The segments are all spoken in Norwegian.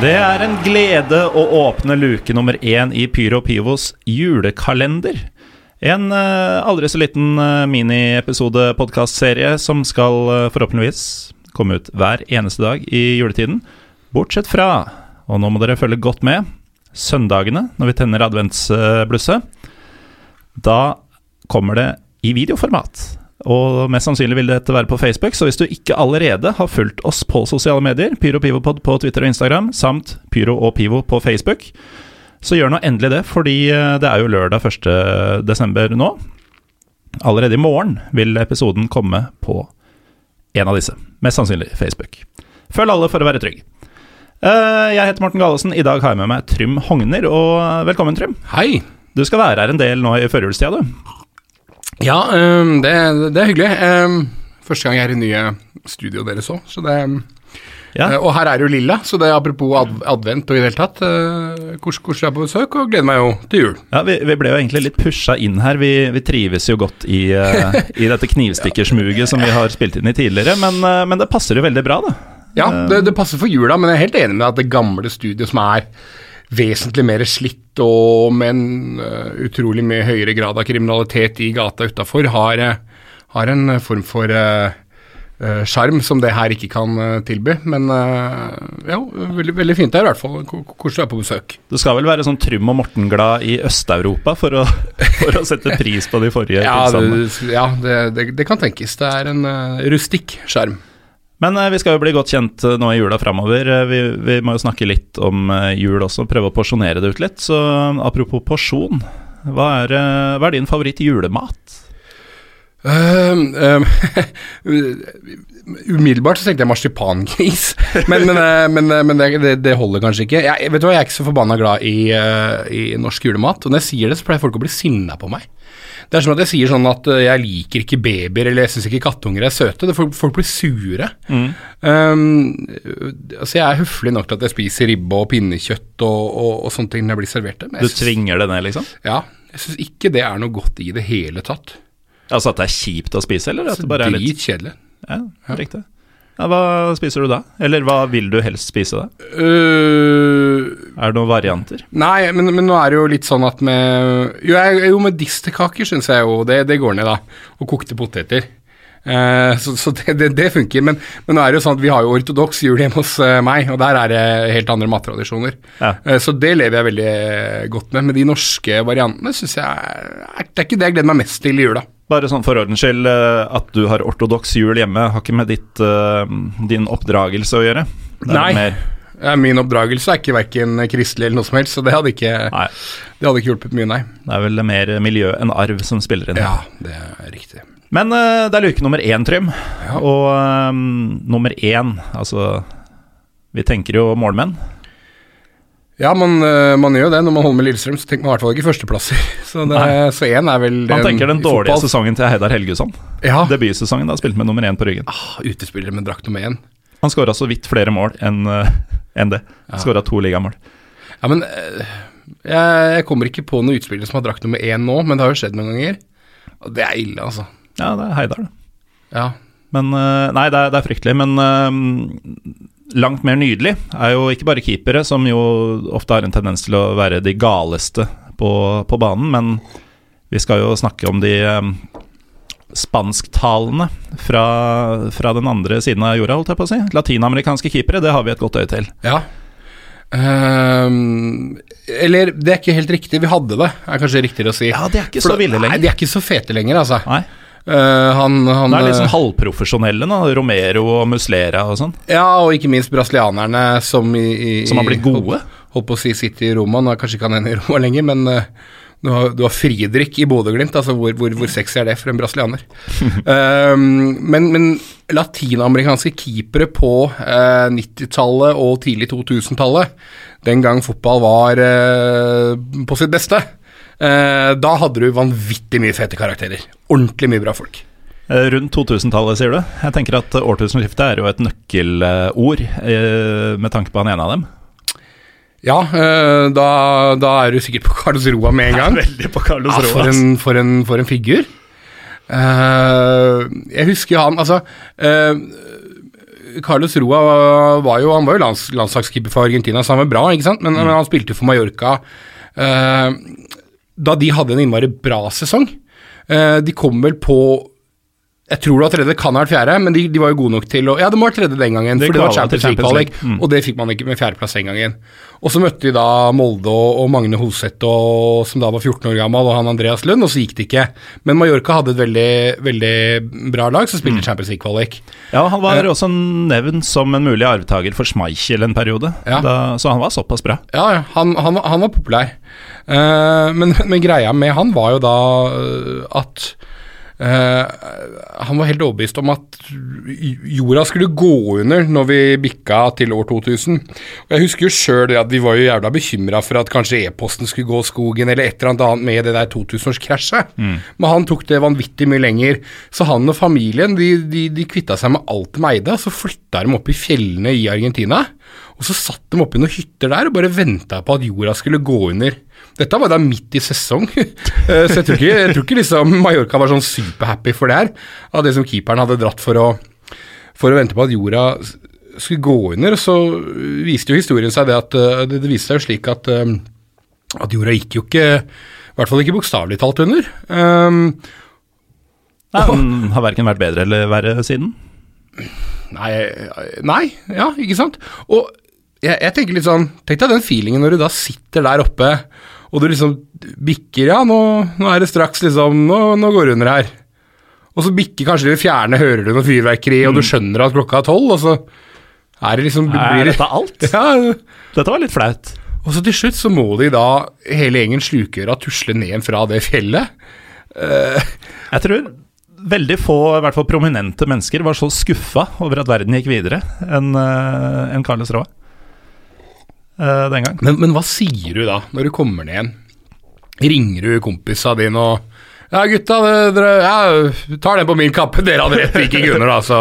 Det er en glede å åpne luke nummer én i Pyro Pivos julekalender. En uh, aldri så liten uh, miniepisode-podkastserie som skal uh, forhåpentligvis komme ut hver eneste dag i juletiden. Bortsett fra, og nå må dere følge godt med, søndagene når vi tenner adventsblusset. Da kommer det i videoformat. Og mest sannsynlig vil dette være på Facebook, så hvis du ikke allerede har fulgt oss på sosiale medier, Pyro Pivopod på Twitter og Instagram, samt Pyro og Pivo på Facebook, så gjør nå endelig det, fordi eh, det er jo lørdag 1. desember nå. Allerede i morgen vil episoden komme på en av disse, mest sannsynlig Facebook. Følg alle for å være trygg. Eh, jeg heter Morten Galesen, i dag har jeg med meg Trym Hogner, og velkommen, Trym. Hei. Du skal være her en del nå i førjulstida, du. Ja, um, det, det, er hyggelig. Um, første gang jeg er i nye studio deres òg, så det ja. uh, Og her er jo Lilla, så det er apropos ad advent og i det hele tatt. Uh, å være på besøk, og gleder meg jo til jul. Ja, Vi, vi ble jo egentlig litt pusha inn her. Vi, vi trives jo godt i, uh, i dette knivstikkersmuget som vi har spilt inn i tidligere, men, men det passer jo veldig bra, da. Ja, det, det passer for jula, men jeg er helt enig med at det gamle studioet som er vesentlig mer slitt og med en uh, utrolig mye høyere grad av kriminalitet i gata utafor, har, uh, har, en form for sjarm uh, som det her ikke kan tilby. Men ja, veldig, veldig fint der i hvert fall. Koselig å være på besøk. Du skal vel være sånn Trym og Morten-glad i Øst-Europa for, for, å sette pris på de forrige ja, tilstandene? Ja, det, det, det, kan tenkes. Det er en rustikk sjarm. Men eh, vi skal jo bli godt kjent eh, nå i jula framover. Eh, vi, vi, må jo snakke litt om jul også, prøve å porsjonere det ut litt. Så apropos porsjon, hva er, hva er din favoritt julemat? Uh, um, umiddelbart så tenkte jeg marsipangris, men, men, men, men det, det, holder kanskje ikke. Jeg, vet du hva, jeg er ikke så forbanna glad i, i norsk julemat, og når jeg sier det, så pleier folk å bli sinna på meg. Det er som at jeg sier sånn at eh, jeg liker ikke babyer, eller jeg syns ikke kattunger er søte. Det, folk, folk, blir sure. Mm. Um, altså jeg er høflig nok til at jeg spiser ribbe og pinnekjøtt og, og, og sånne ting når jeg blir servert det. Du tvinger det ned, liksom? Ja. Jeg syns ikke det er noe godt i det hele tatt. Altså at det er kjipt å spise, eller at det bare er litt Dritkjedelig. Ja, riktig. Ja, hva spiser du da? Eller hva vil du helst spise da? Uh, er det noen varianter? Nei, men, men, nå er det jo litt sånn at med Jo, jeg, jo medisterkaker syns jeg jo det, det, går ned, da. Og kokte poteter. Eh, så, så det, det, det, funker. Men, men, nå er det jo sånn at vi har jo ortodoks jul hjemme hos uh, meg, og der er det helt andre mattradisjoner. Ja. Eh, så det lever jeg veldig godt med. Men de norske variantene syns jeg er, Det er ikke det jeg gleder meg mest til i jula. Bare sånn for ordens skyld, eh, at du har ortodoks jul hjemme, har ikke med ditt, din oppdragelse å gjøre? Nei. Ja, min oppdragelse er ikke verken kristelig eller noe som helst, så det hadde ikke, det hadde ikke hjulpet mye, nei. Det er vel mer miljø enn arv som spiller inn? Ja, det er riktig. Men uh, det er luke nummer én, Trym. Ja. Og um, nummer én, altså Vi tenker jo målmenn. Ja, man, eh, man, gjør det. Når man holder med Lillestrøm, så tenker man i hvert fall ikke førsteplasser. Så, så én er vel Man tenker den dårlige fotball. sesongen til Heidar Helgusson. Ja. Debutsesongen da spilte med nummer én på ryggen. Ah, utespiller med drakt nummer én. Han skåra så vidt flere mål enn uh, en det. Ja. Skåra to ligamål. Ja, men uh, jeg, kommer ikke på noen utspillere som har drakt nummer én nå, men det har jo skjedd noen ganger. Og det er ille, altså. Ja, det er Heidar, det. Ja. Men uh, Nei, det er, det er fryktelig. Men langt mer nydelig er jo ikke bare keepere, som jo ofte har en tendens til å være de galeste på, på banen, men vi skal jo snakke om de um, spansktalende fra, fra, den andre siden av jorda, holdt jeg på å si. Latinamerikanske keepere, det har vi et godt øye til. Ja. Um, eller, det er ikke helt riktig. Vi hadde det, er kanskje riktigere å si. Ja, De er ikke For så ville lenger. Nei, de er ikke så fete lenger, altså. Nei. Uh, han, han, det er liksom halvprofesjonelle, nå, Romero og Muslera og sånn. Ja, og ikke minst brasilianerne som i, i Som har blitt gode? Holdt på å si City i Roma, nå er kanskje ikke han hende i Roma lenger, men uh, du, har, du har Friedrich i Bodø-Glimt, altså hvor, hvor, hvor, sexy er det for en brasilianer? um, men, men latinamerikanske keepere på 90-tallet og tidlig 2000-tallet, den gang fotball var på sitt beste uh, da hadde du vanvittig mye fete karakterer. Ordentlig mye bra folk. Eh, rundt 2000-tallet, sier du? Jeg tenker at årtusenskiftet er jo et nøkkelord eh, med tanke på han ene av dem. Ja, da, da, er du sikkert på Carlos Roa med en gang. Ja, veldig på Carlos ja, Roa. For en, for, en, for en, figur. jeg husker han Altså Carlos Roa var, jo Han var jo lands, landslagskeeper for Argentina, så han var bra, ikke sant? Men, men han spilte for Mallorca eh, da de hadde en innmari bra sesong. Eh, de kom vel på jeg tror det var tredje, kan ha vært fjerde, men de, de, var jo gode nok til å Ja, det må ha vært tredje den gangen, Det for det var Champions League-kvalik, League. Mm. og det fikk man ikke med fjerdeplass den gangen. Og så møtte de da Molde og, Magne Hoseth, som da var 14 år gammel, og han Andreas Lund, og så gikk det ikke. Men Mallorca hadde et veldig, veldig bra lag som Mm. spilte Champions League-kvalik. Ja, han var også nevnt som en mulig arvtaker for Schmeichel en periode, Ja. da, så han var såpass bra. Ja, ja, han, han, han var populær. Uh, men, men greia med han var jo da eh, at han var helt overbevist om at jorda skulle gå under når vi bikka til år 2000. Og Jeg husker jo sjøl at vi var jo jævla bekymra for at kanskje e-posten skulle gå skogen, eller et eller annet med det der 2000-årskrasjet. Men han tok det vanvittig mye lenger. Så han og familien de, de, de kvitta seg med alt de eide, og så flytta de opp i fjellene i Argentina. Og så satt de oppe i noen hytter der og bare venta på at jorda skulle gå under. Dette var da midt i sesong, Eh, så jeg tror ikke, jeg tror ikke liksom Mallorca var sånn superhappy for det her. Av det som keeperen hadde dratt for å, for å vente på at jorda skulle gå under. Så viste jo historien seg det at eh, det, det viste seg jo slik at, eh, at jorda gikk jo ikke I hvert fall ikke bokstavelig talt under. Um, Nei, Den har verken vært bedre eller verre siden. Nei, nei, ja, ikke sant? Og jeg, jeg tenker litt sånn Tenk deg den feelingen når du da sitter der oppe, og du liksom bikker Ja, nå, nå er det straks liksom Nå, nå går det under her. Og så bikker kanskje det fjerne, hører du noe fyrverkeri, og du skjønner at klokka er tolv, og så er det liksom blir Er dette alt? ja, Dette var litt flaut. Og så til slutt så må de da, hele gjengen slukøra, tusle ned fra det fjellet. Jeg tror veldig få, i hvert fall prominente mennesker, var så skuffa over at verden gikk videre enn uh, en Carles Roa eh, den gang. Men, men hva sier du da, når du kommer ned igjen? Ringer du kompisa dine og Ja, gutta, dere ja, tar den på min kappe. Dere hadde rett, ikke Gunnar, da, så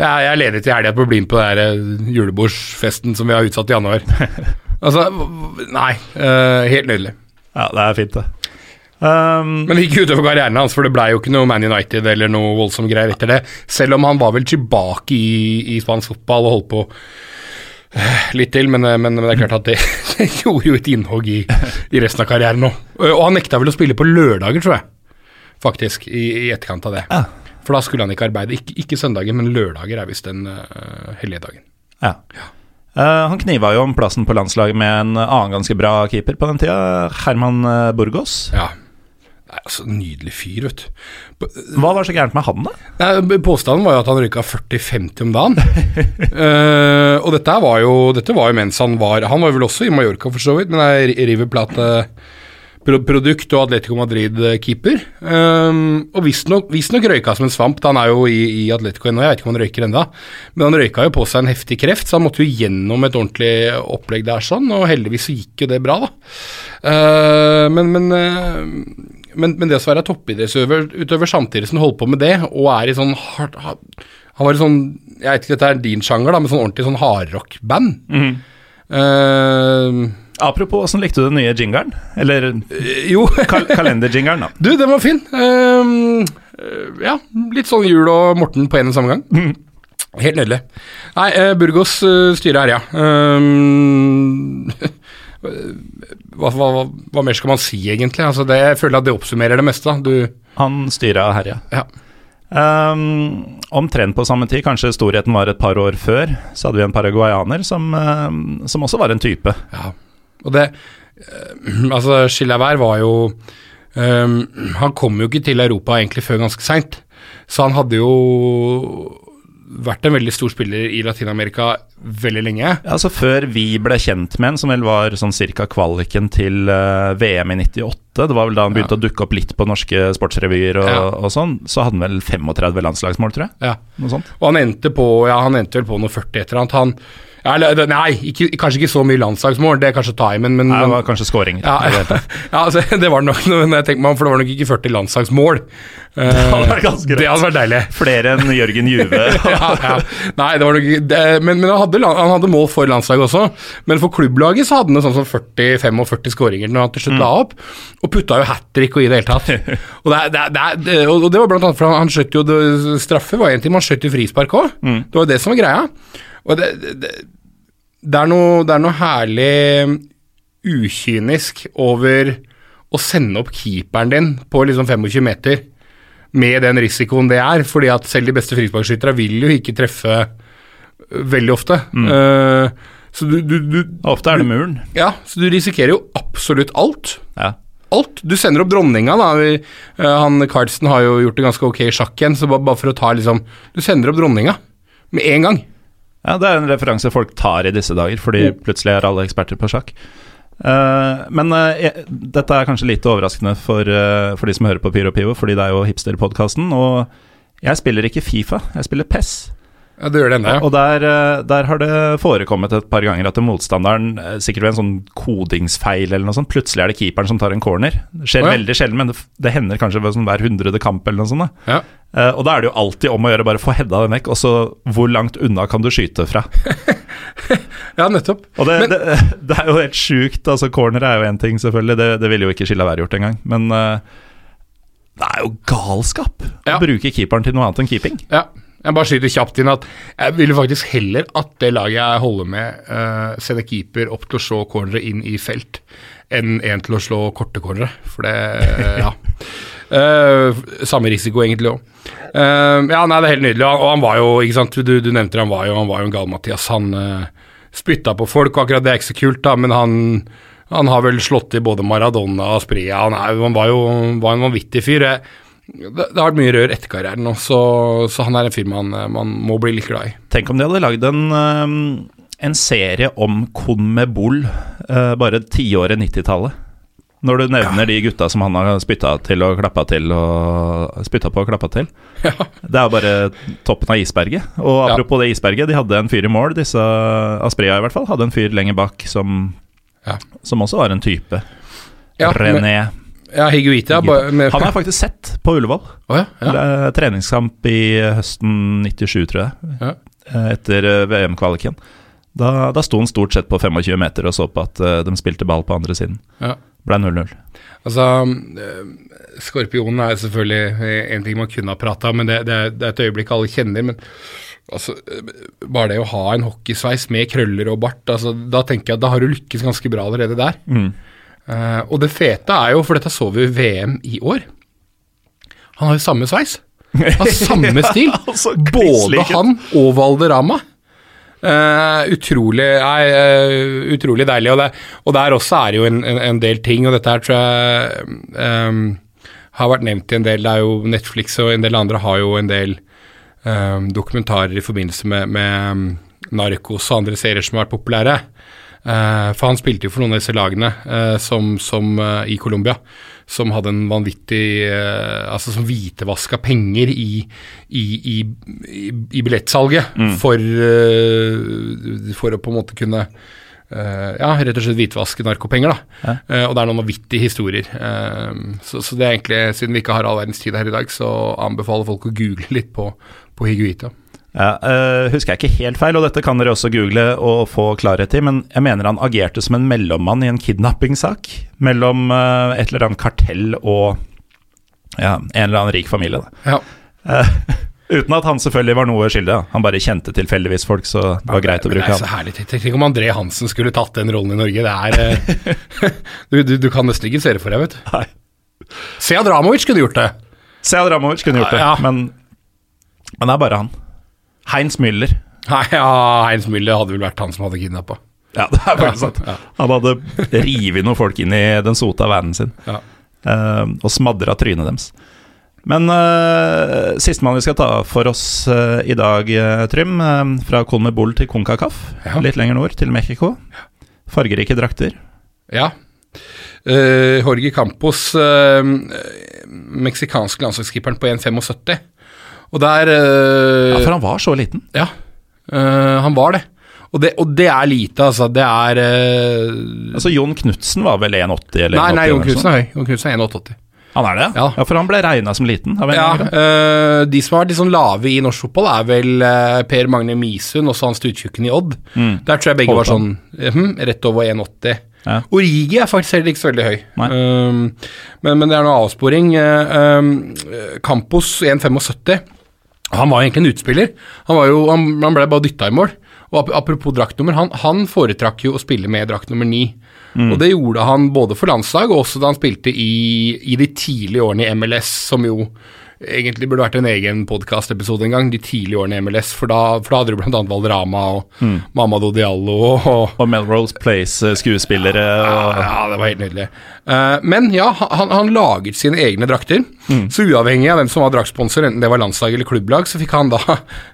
ja, jeg er ledig til helga på å bli med på den julebordsfesten som vi har utsatt i januar. Altså, nei. Uh, helt nydelig. Ja, det er fint, det. Um, Men det gikk utover karrieren hans, for det blei jo ikke noe Man United eller noe voldsomme greier etter det. Selv om han var vel tilbake i, i spansk fotball og holdt på litt til, men, eh, men, men det er klart at det, det gjorde jo et innhogg i, i resten av karrieren nå. Og han nekta vel å spille på lørdager, tror jeg, faktisk, i, i etterkant av det. Ja. For da skulle han ikke arbeide. Ikke, ikke søndagen, men lørdager er visst den uh, hellige dagen. ja. Uh, han kniva jo om plassen på landslaget med en annen ganske bra keeper på den tida, Herman eh, Burgos. Ja. Altså, Nydelig fyr, vet du. Hva var så gærent med han, da? Nei, Påstanden var jo at han røyka 40-50 om dagen. uh, og dette var jo Dette var jo mens han var Han var vel også i Mallorca, for så vidt, men er River Plate-produkt og Atletico Madrid-keeper. Um, og visstnok visstnok røyka som en svamp. Han er jo i, i Atletico ennå, jeg vet ikke om han røyker enda. Men han røyka jo på seg en heftig kreft, så han måtte jo gjennom et ordentlig opplegg der, sånn, og heldigvis så gikk jo det bra, da. Uh, men, men eh, men, men det å være toppidrettsutøver utøver samtidig som du holder på med det, og er i sånn hard, hard, Han var i sånn Jeg vet ikke, dette er din sjanger, da, men sånn ordentlig sånn hardrock-band. Eh, Apropos, åssen likte du den nye jingeren? Eller jo, kal kalenderjingeren, da. du, den var fin. Eh, eh, ja, litt sånn Jul og Morten på en og samme gang. Helt nydelig. Nei, uh, Burgos uh, styrer her, ja. Eh, hva, hva, hva, mer skal man si, egentlig? Altså, det, jeg føler at det oppsummerer det meste. Du, Han styra herja. ja. Um, omtrent på samme tid, kanskje storheten var et par år før, så hadde vi en paraguayaner som, um, som også var en type. Ja, og det eh, Altså, Chilavert var jo um, Han kom jo ikke til Europa egentlig før ganske seint, så han hadde jo vært en veldig stor spiller i Latin-Amerika veldig lenge. Ja, Altså Før vi ble kjent med en, som vel var sånn cirka kvaliken til eh, VM i 98, det var vel da han begynte å dukke opp litt på norske sportsrevyer og, Ja. og sånn, så hadde han vel 35 landslagsmål, tror jeg. Ja. Noe sånt. Og han endte på Ja, han endte vel på noe 40 et eller annet. Han Ja, nei, ikke, kanskje ikke så mye landslagsmål, det er kanskje timen, men, men, Nei, det var kanskje scoring. ja, ja, altså, det var nok men jeg tenker meg om, for det var nok ikke 40 landslagsmål. Eh, det hadde vært ganske Det hadde vært deilig. Flere enn Jørgen Juve. ja, ja. Nei, det var nok det, Men, men han, hadde, han hadde mål for landslaget også. Men for klubblaget så hadde han sånn som 40-45 skåringer når han til slutt la opp. Og putta jo hat trick og i det hele tatt. Og det, det, det, og det var blant annet for han, han skjøt jo Straffe var en ting, men han skjøt jo frispark òg. Det var jo det som var greia. Og det, det, det, er noe, det er noe herlig ukynisk over å sende opp keeperen din på liksom 25 meter med den risikoen det er, fordi at selv de beste frisparkskytterne vil jo ikke treffe øh, veldig ofte. Eh, så du, du, du Ofte er det muren. Ja, så du risikerer jo absolutt alt. Ja. Alt. Du sender opp dronninga, da. Vi, eh, han Carlsen har jo gjort det ganske ok i sjakk igjen, så bare, bare for å ta liksom Du sender opp dronninga med en gang. Ja, det er en referanse folk tar i disse dager, fordi plutselig er alle eksperter på sjakk. Uh, men uh, jeg, dette er kanskje litt overraskende for, uh, for de som hører på Pyro Pivo, fordi det er jo hipsterpodkasten. Og jeg spiller ikke Fifa, jeg spiller PES. Ja, det gjør det ennå, ja. Og der, eh, der har det forekommet et par ganger at motstanderen, eh, sikkert ved en sånn kodingsfeil eller noe sånt, plutselig er det keeperen som tar en corner. Det skjer oh, ja. veldig sjelden, men det, det hender kanskje ved sånn hver hundrede kamp eller noe sånt. Da. ja. Uh, og da er det jo alltid om å gjøre bare få hedda den vekk, og så hvor langt unna kan du skyte fra? Ja, nettopp. Og det, Men- det, det er jo helt sjukt. Altså, corner er jo én ting, selvfølgelig. Det, det ville jo ikke Skilla være gjort engang. Men uh, det er jo galskap Ja. å bruke keeperen til noe annet enn keeping. Ja. Jeg bare skyter kjapt inn at jeg ville faktisk heller at det laget jeg holder med, uh, sender keeper opp til å slå cornere inn i felt, enn en til å slå korte cornere. For det Ja. Uh, samme risiko egentlig òg. ja, nei, det er helt nydelig. Og han var jo, ikke sant, du, du nevnte det, han var jo, han var jo en gal-Mathias. Han uh, spytta på folk, og akkurat det er ikke så kult, da, men han han har vel slått i både Maradona og Spria. Han, er, han var jo var en vanvittig fyr. Jeg, det, det har vært mye rør etter karrieren nå, så, så han er en fyr man, man må bli litt glad i. Tenk om de hadde lagd en, eh, en serie om Conmebol uh, bare tiåret 90-tallet. Når du nevner de gutta som han har spytta til og klappa til og spytta på og klappa til. Ja. Det er jo bare toppen av isberget. Og Ja. apropos det isberget, de hadde en fyr i mål, disse Aspria i hvert fall, hadde en fyr lenger bak som, Ja. som også var en type. Ja, men- René. Ja, Higuita Higuita. Han har faktisk sett på Ullevål. Oh, ja, ja. Treningskamp i høsten 97, tror jeg. Ja. Eh, Etter eh, VM-kvaliken. Da, da sto han stort sett på 25 meter og så på at eh, de spilte ball på andre siden. ja. Ble 0-0. Altså, Skorpionen er selvfølgelig en ting man kunne ha prata om, men det, det, er, det er et øyeblikk alle kjenner. Men altså, bare det å ha en hockeysveis med krøller og bart, altså, da tenker jeg at da har du lykkes ganske bra allerede der. Mm. Eh, og det fete er jo, for dette så vi i VM i år Han har jo samme sveis. Han har samme stil. altså, Både han og Valderama. Uh, utrolig, nei, uh, utrolig deilig. Og, det, og der også er det jo en, en, en del ting, og dette her tror jeg um, har vært nevnt i en del. Det er jo Netflix og en del andre har jo en del um, dokumentarer i forbindelse med, med um, narkos og andre serier som har vært populære. Eh, for han spilte jo for noen av disse lagene eh, som, som eh, i Colombia, som hadde en vanvittig Altså som hvitevaska penger i, i, i, i, billettsalget billettsalget for, for å på en måte kunne ja, rett og slett hvitvaske narkopenger, da. Ja. Og det er noen vanvittige historier. Så, så det er egentlig, siden vi ikke har all verdens tid her i dag, så anbefaler folk å google litt på, på Higuita. Ja, eh, husker jeg ikke helt feil, og dette kan dere også google og få klarhet i, men jeg mener han agerte som en mellommann i en kidnappingssak mellom eh, et eller annet kartell og ja, en eller annen rik familie. Da. Ja. Uh, uten at han selvfølgelig var noe skyldig. Han bare kjente tilfeldigvis folk, så det var greit å bruke bruke Det er så herlig. Tenk om André Hansen skulle tatt den rollen i Norge. Det er du, du, du kan nesten ikke se det for deg, vet du. Nei. Sead Ramovic kunne gjort det. Sead Ramovic kunne gjort det, Ja. men, men det er bare han. Heinz Müller. Nei, ja, Heinz Müller hadde vel vært han som hadde kidnappa. Ja, det er faktisk sant. Ja. Han hadde revet noen folk inn i den sota vanen sin Ja. uh, og smadra trynet deres. Men uh, sistemann vi skal ta for oss uh, i dag, uh, Trym, eh, fra Colmebol til Concacaf, Ja. litt lenger nord, til Mexico. Fargerike drakter. Ja. Eh, Jorge Campos, uh, meksikanske landslagsskipperen på 1,75. Og der uh, Ja, for han var så liten. Ja, uh, han var det. Og det, og det er lite, altså. Det er uh, Altså Jon Knutsen var vel 1,80 eller Nei, 1,80 nei, Jon Knutsen er høy. Jon Knutsen er 1,88. Han er det? Ja. ja For han ble regna som liten. Ja, eh, de som har vært litt sånn lave i norsk fotball, er vel uh, Per Magne Misund, også han stuttjukken i Odd. Mm. Der tror jeg begge var sånn hm, rett over 1,80. Ja. Origi er faktisk heller ikke så veldig høy, um, men, men det er noe avsporing. Uh, um, Campos 1,75. Han var egentlig en utspiller. Han, var jo, han, han ble bare dytta i mål. Og Apropos draktnummer, han, han foretrakk jo å spille med drakt nummer ni. Og det gjorde han både for landslag og også da han spilte i, i de tidlige årene i MLS, som jo egentlig burde vært en egen podkastepisode en gang, de tidlige årene i MLS, for da, for da hadde du bl.a. Valderama og Mamadou Diallo og Og Melrose Place-skuespillere Ja, ja, det var helt nydelig. Uh, men ja, han, han laget sine egne drakter. Så uavhengig av hvem som var draktsponsor, enten det var landslag eller klubblag, så fikk han da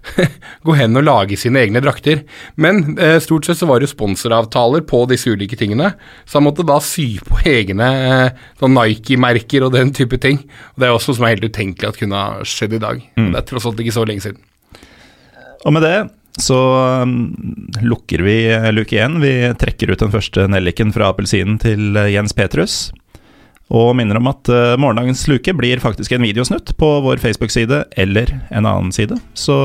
gå hen og lage sine egne drakter. Men uh, stort sett så var det sponsoravtaler på disse ulike tingene, så han måtte da sy på egne eh, sånn Nike-merker og den type ting. Og Det er også som er helt utenkelig at kunne ha skjedd i dag. Det er tross alt ikke så lenge siden. Og med det så um, lukker vi eh, luke én. Vi trekker ut den første nelliken fra appelsinen til eh, Jens Petrus. Og minner om at uh, morgendagens luke blir faktisk en videosnutt på vår Facebook-side eller en annen side. Så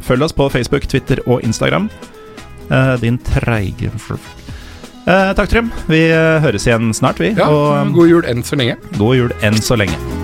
følg oss på Facebook, Twitter og Instagram. Uh, din treige uh, Takk, Trym. Vi høres igjen snart, vi. Ja, og God jul enn så lenge. god jul enn så lenge.